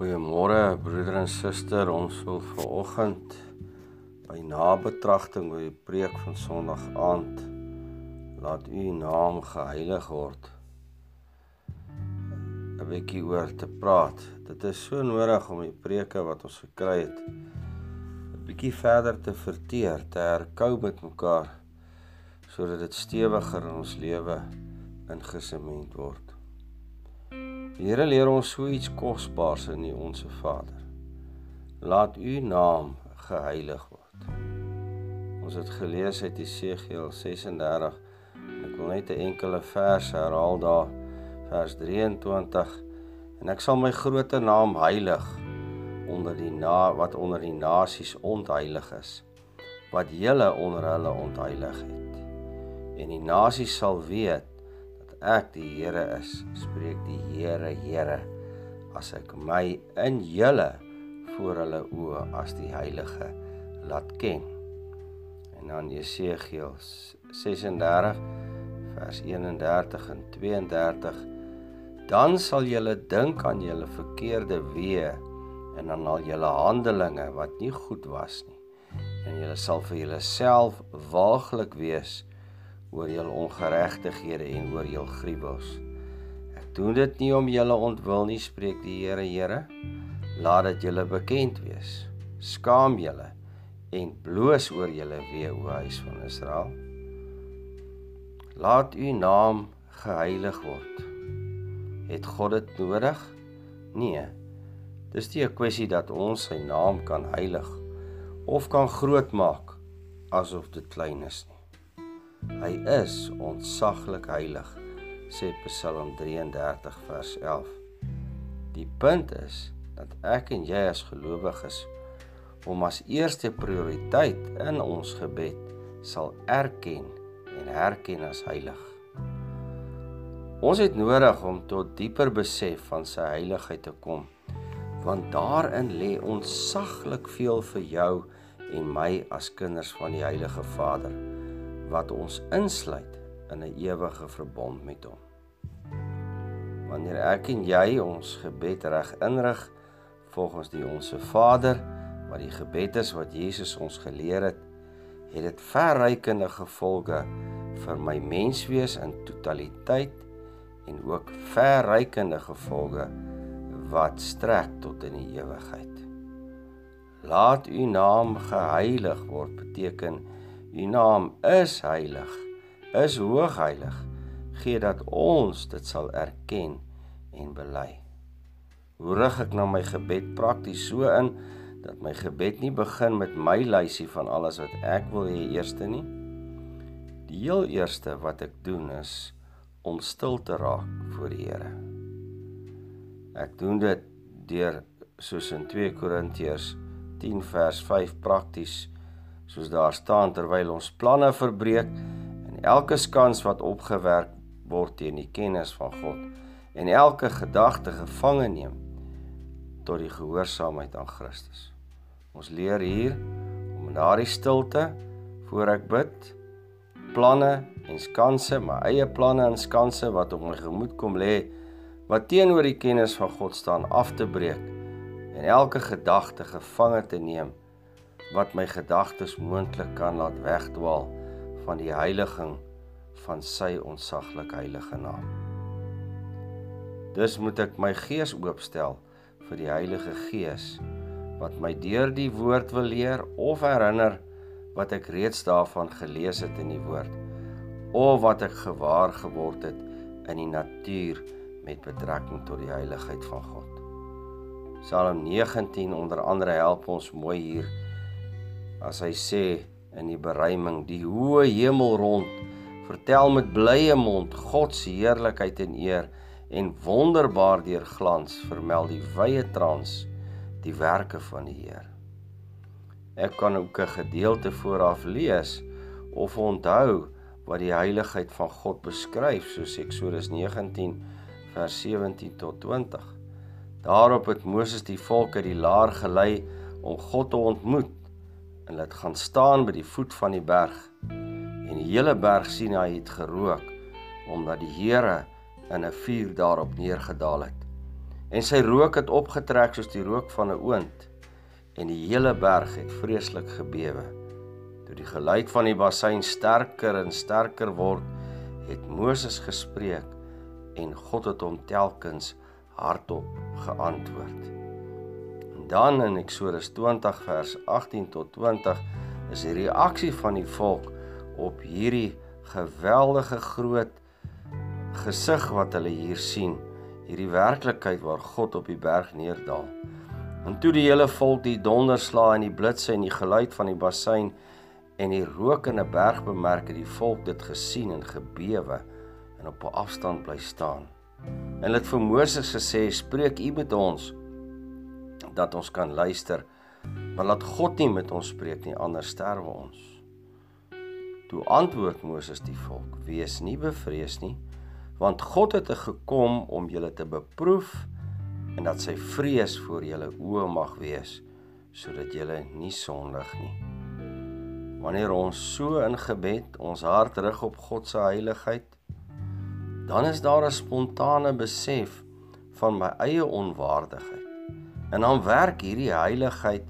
Goeiemôre broeder en suster. Ons wil vanoggend by nabetragting oor die preek van Sondag aand laat u naam geheilig word. 'n bietjie oor te praat. Dit is so nodig om die preke wat ons gekry het 'n bietjie verder te verteer, te herkou met mekaar sodat dit stewiger in ons lewe ingesement word. Die Here leer ons so iets kosbaars in die Onse Vader. Laat u naam geheilig word. Ons het gelees uit Jesegiel 36. Ek wil net 'n enkele vers herhaal daar, vers 23. En ek sal my groot naam heilig onder die na wat onder die nasies ontheilig is, wat julle onder hulle ontheilig het. En die nasies sal weet ek die Here is, spreek die Here, Here, as ek my in julle voor hulle oë as die heilige laat ken. En dan Jesegiel 36 vers 31 en 32 dan sal julle dink aan julle verkeerde weë en aan al julle handelinge wat nie goed was nie en julle sal vir julleself waaglik wees oor julle ongeregtighede en oor julle gruwels. Ek doen dit nie om julle ontwil nie, spreek die Here, Here. Laat dit julle bekend wees. Skaam julle en bloos oor julle wee o huis van Israel. Laat u naam geheilig word. Het God dit nodig? Nee. Dis nie 'n kwessie dat ons sy naam kan heilig of kan grootmaak asof dit klein is nie. Hy is ontsaglik heilig, sê Psalm 33 vers 11. Die punt is dat ek en jy as gelowiges hom as eerste prioriteit in ons gebed sal erken en herken as heilig. Ons het nodig om tot dieper besef van sy heiligheid te kom, want daarin lê ontsaglik veel vir jou en my as kinders van die Heilige Vader wat ons insluit in 'n ewige verbond met hom. Wanneer ek en jy ons gebed reg inrig volgens die onsse Vader, wat die gebed is wat Jesus ons geleer het, het dit verrykende gevolge vir my menswees in totaliteit en ook verrykende gevolge wat strek tot in die ewigheid. Laat u naam geheilig word beteken U naam is heilig, is hoog heilig. Gee dat ons dit sal erken en bely. Hoe rig ek nou my gebed prakties so in dat my gebed nie begin met my lysie van alles wat ek wil hê eerste nie? Die heel eerste wat ek doen is om stil te raak voor die Here. Ek doen dit deur soos in 2 Korintiërs 10 vers 5 prakties soos daar staan terwyl ons planne verbreek en elke skans wat opgewerk word teen die kennis van God en elke gedagte gevange neem tot die gehoorsaamheid aan Christus. Ons leer hier om in daardie stilte voor ek bid planne en skanse, my eie planne en skanse wat op my gemoed kom lê wat teenoor die kennis van God staan af te breek en elke gedagte gevange te neem wat my gedagtes moontlik kan laat wegdwaal van die heiliging van sy onsaglike heilige naam. Dus moet ek my gees oopstel vir die Heilige Gees wat my deur die woord wil leer of herinner wat ek reeds daarvan gelees het in die woord of wat ek gewaar geword het in die natuur met betrekking tot die heiligheid van God. Psalm 19 onder andere help ons mooi hier as hy sê in die beruiming die hoë hemel rond vertel met blye mond God se heerlikheid en eer en wonderbaar deur glans vermeld die wye trans die werke van die Heer. Ek kan ook 'n gedeelte vooraf lees of onthou wat die heiligheid van God beskryf soos Eksodus 19 vers 17 tot 20. Daarop het Moses die volk uit die laar gelei om God te ontmoet en laat gaan staan by die voet van die berg. En die hele berg sien hy het gerook omdat die Here in 'n vuur daarop neergedaal het. en sy rook het opgetrek soos die rook van 'n oond en die hele berg het vreeslik gebewe. Toe die geluid van die bassein sterker en sterker word, het Moses gespreek en God het hom telkens hardop geantwoord. Dan in Eksodus 20 vers 18 tot 20 is die reaksie van die volk op hierdie geweldige groot gesig wat hulle hier sien, hierdie werklikheid waar God op die berg neerdal. En toe die hele volk die donderslae en die blitse en die geluid van die bassein en die rokende berg bemerk het, die volk dit gesien en gebewe en op 'n afstand bly staan. En hulle het vir Moses gesê: "Spreek U met ons dat ons kan luister." Maar laat God nie met ons spreek nie, anders sterwe ons. Toe antwoord Moses die volk: Wees nie bevrees nie, want God het gekom om julle te beproef en dat sy vrees voor julle oë mag wees sodat julle nie sondig nie. Wanneer ons so in gebed ons hart rig op God se heiligheid, dan is daar 'n spontane besef van my eie onwaardigheid. En dan werk hierdie heiligheid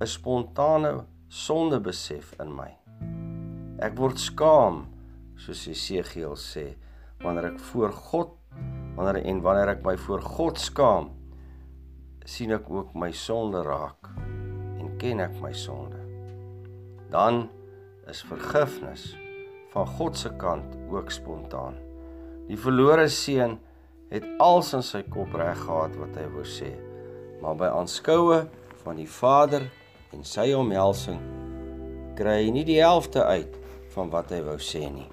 'n spontane sondebesef in my. Ek word skaam, soos Jesegiel sê, wanneer ek voor God, wanneer en wanneer ek my voor God skaam, sien ek ook my sonde raak en ken ek my sonde. Dan is vergifnis van God se kant ook spontaan. Die verlore seun het als in sy kop reg gehad wat hy wou sê, maar by aanskoue van die Vader en sy omhelsing kry hy nie die helfte uit van wat hy wou sê nie.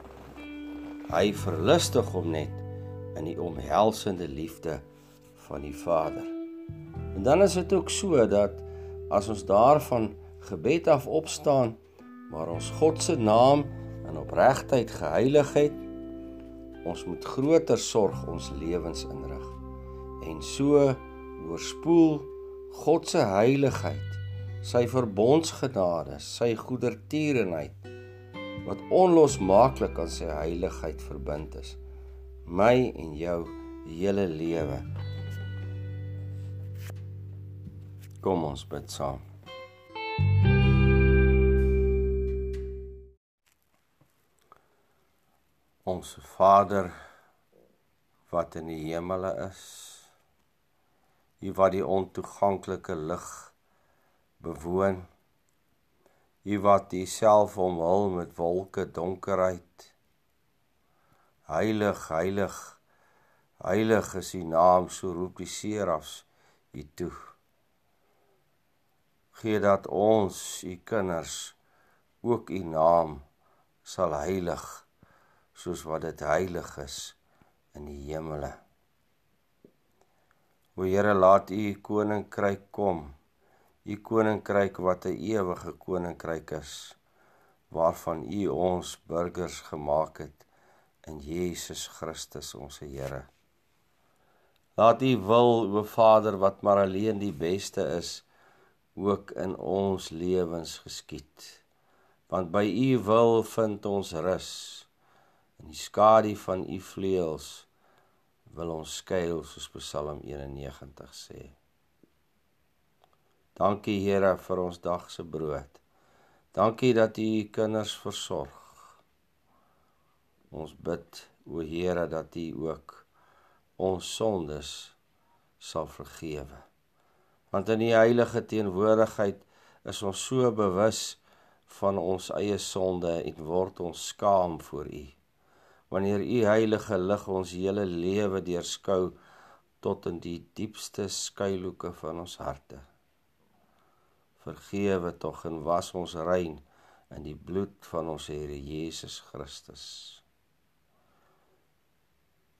Hy verlustig hom net in die omhelsende liefde van die Vader. En dan is dit ook so dat as ons daarvan gebed af opstaan, maar ons God se naam in opregtheid geheilig het, ons moet groter sorg ons lewens inrig. En so oorspoel God se heiligheid sy verbondsgenade, sy goedertierenheid wat onlosmaaklik aan sy heiligheid verbind is. My en jou hele lewe. Kom ons bid saam. Ons Vader wat in die hemele is, U wat die ontoeganklike lig bewoon. U wat Uself omhul met wolke donkerheid. Heilig, heilig. Heilig is U naam, so roep die serafs U toe. Gee dat ons U kinders ook U naam sal heilig soos wat dit heilig is in die hemele. O Here, laat U koninkryk kom u koninkryk wat 'n ewige koninkryk is waarvan u ons burgers gemaak het in Jesus Christus ons Here. Laat u wil, o Vader, wat maar alleen die beste is, ook in ons lewens geskied. Want by u wil vind ons rus. In die skadu van u vleuels wil ons skuil soos Psalm 91 sê. Dankie Here vir ons dag se brood. Dankie dat U kinders versorg. Ons bid o Here dat U ook ons sondes sal vergewe. Want in U heilige teenwoordigheid is ons so bewus van ons eie sonde en word ons skaam voor U. Wanneer U heilige lig ons hele lewe deurskou tot in die diepste skuilhoeke van ons harte vergewe tog en was ons rein in die bloed van ons Here Jesus Christus.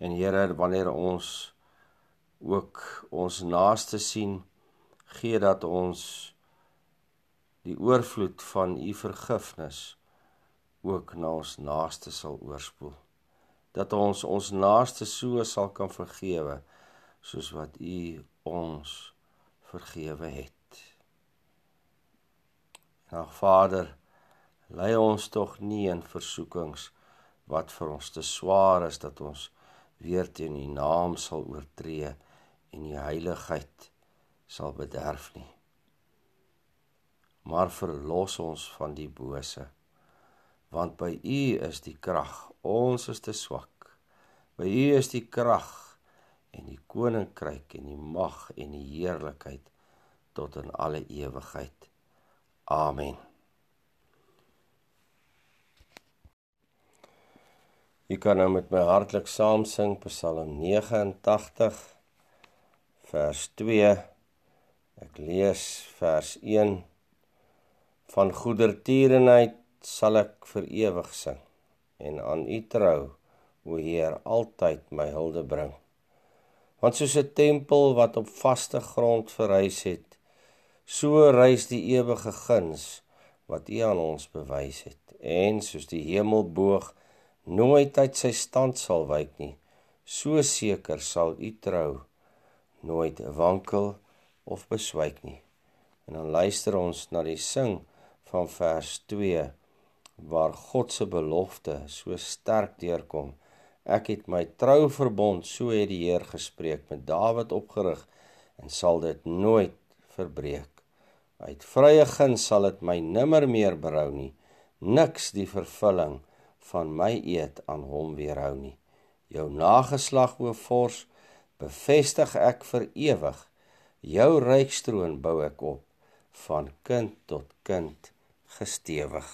En Here, wanneer ons ook ons naaste sien, gee dat ons die oorvloed van u vergifnis ook na ons naaste sal oorspoel. Dat ons ons naaste so sal kan vergewe soos wat u ons vergewe het. Ag Vader, lei ons tog nie in versoekings wat vir ons te swaar is dat ons weer teen U naam sal oortree en die heiligheid sal bederf nie. Maar verlos ons van die bose, want by U is die krag. Ons is te swak. By U is die krag en die koninkryk en die mag en die heerlikheid tot in alle ewigheid. Amen. Jy kan nou met my hartlik saam sing Psalm 89 vers 2. Ek lees vers 1 van goedertierenheid sal ek vir ewig sing en aan u trou o Heer altyd my hulde bring. Want soos 'n tempel wat op vaste grond verrys het, so rys die ewige guns wat u aan ons bewys het en soos die hemel boog nooit uit sy stand sal wyk nie. So seker sal u trou nooit wankel of beswyk nie. En dan luister ons na die sing van vers 2 waar God se belofte so sterk deurkom. Ek het my trou verbond, so het die Heer gespreek met Dawid opgerig en sal dit nooit verbreek. Uit vrye guns sal dit my nimmer meer berou nie. Niks die vervulling van my eed aan hom weerhou nie. Jou nageslag o vors bevestig ek vir ewig. Jou rykstroon bou ek op van kind tot kind gestewig.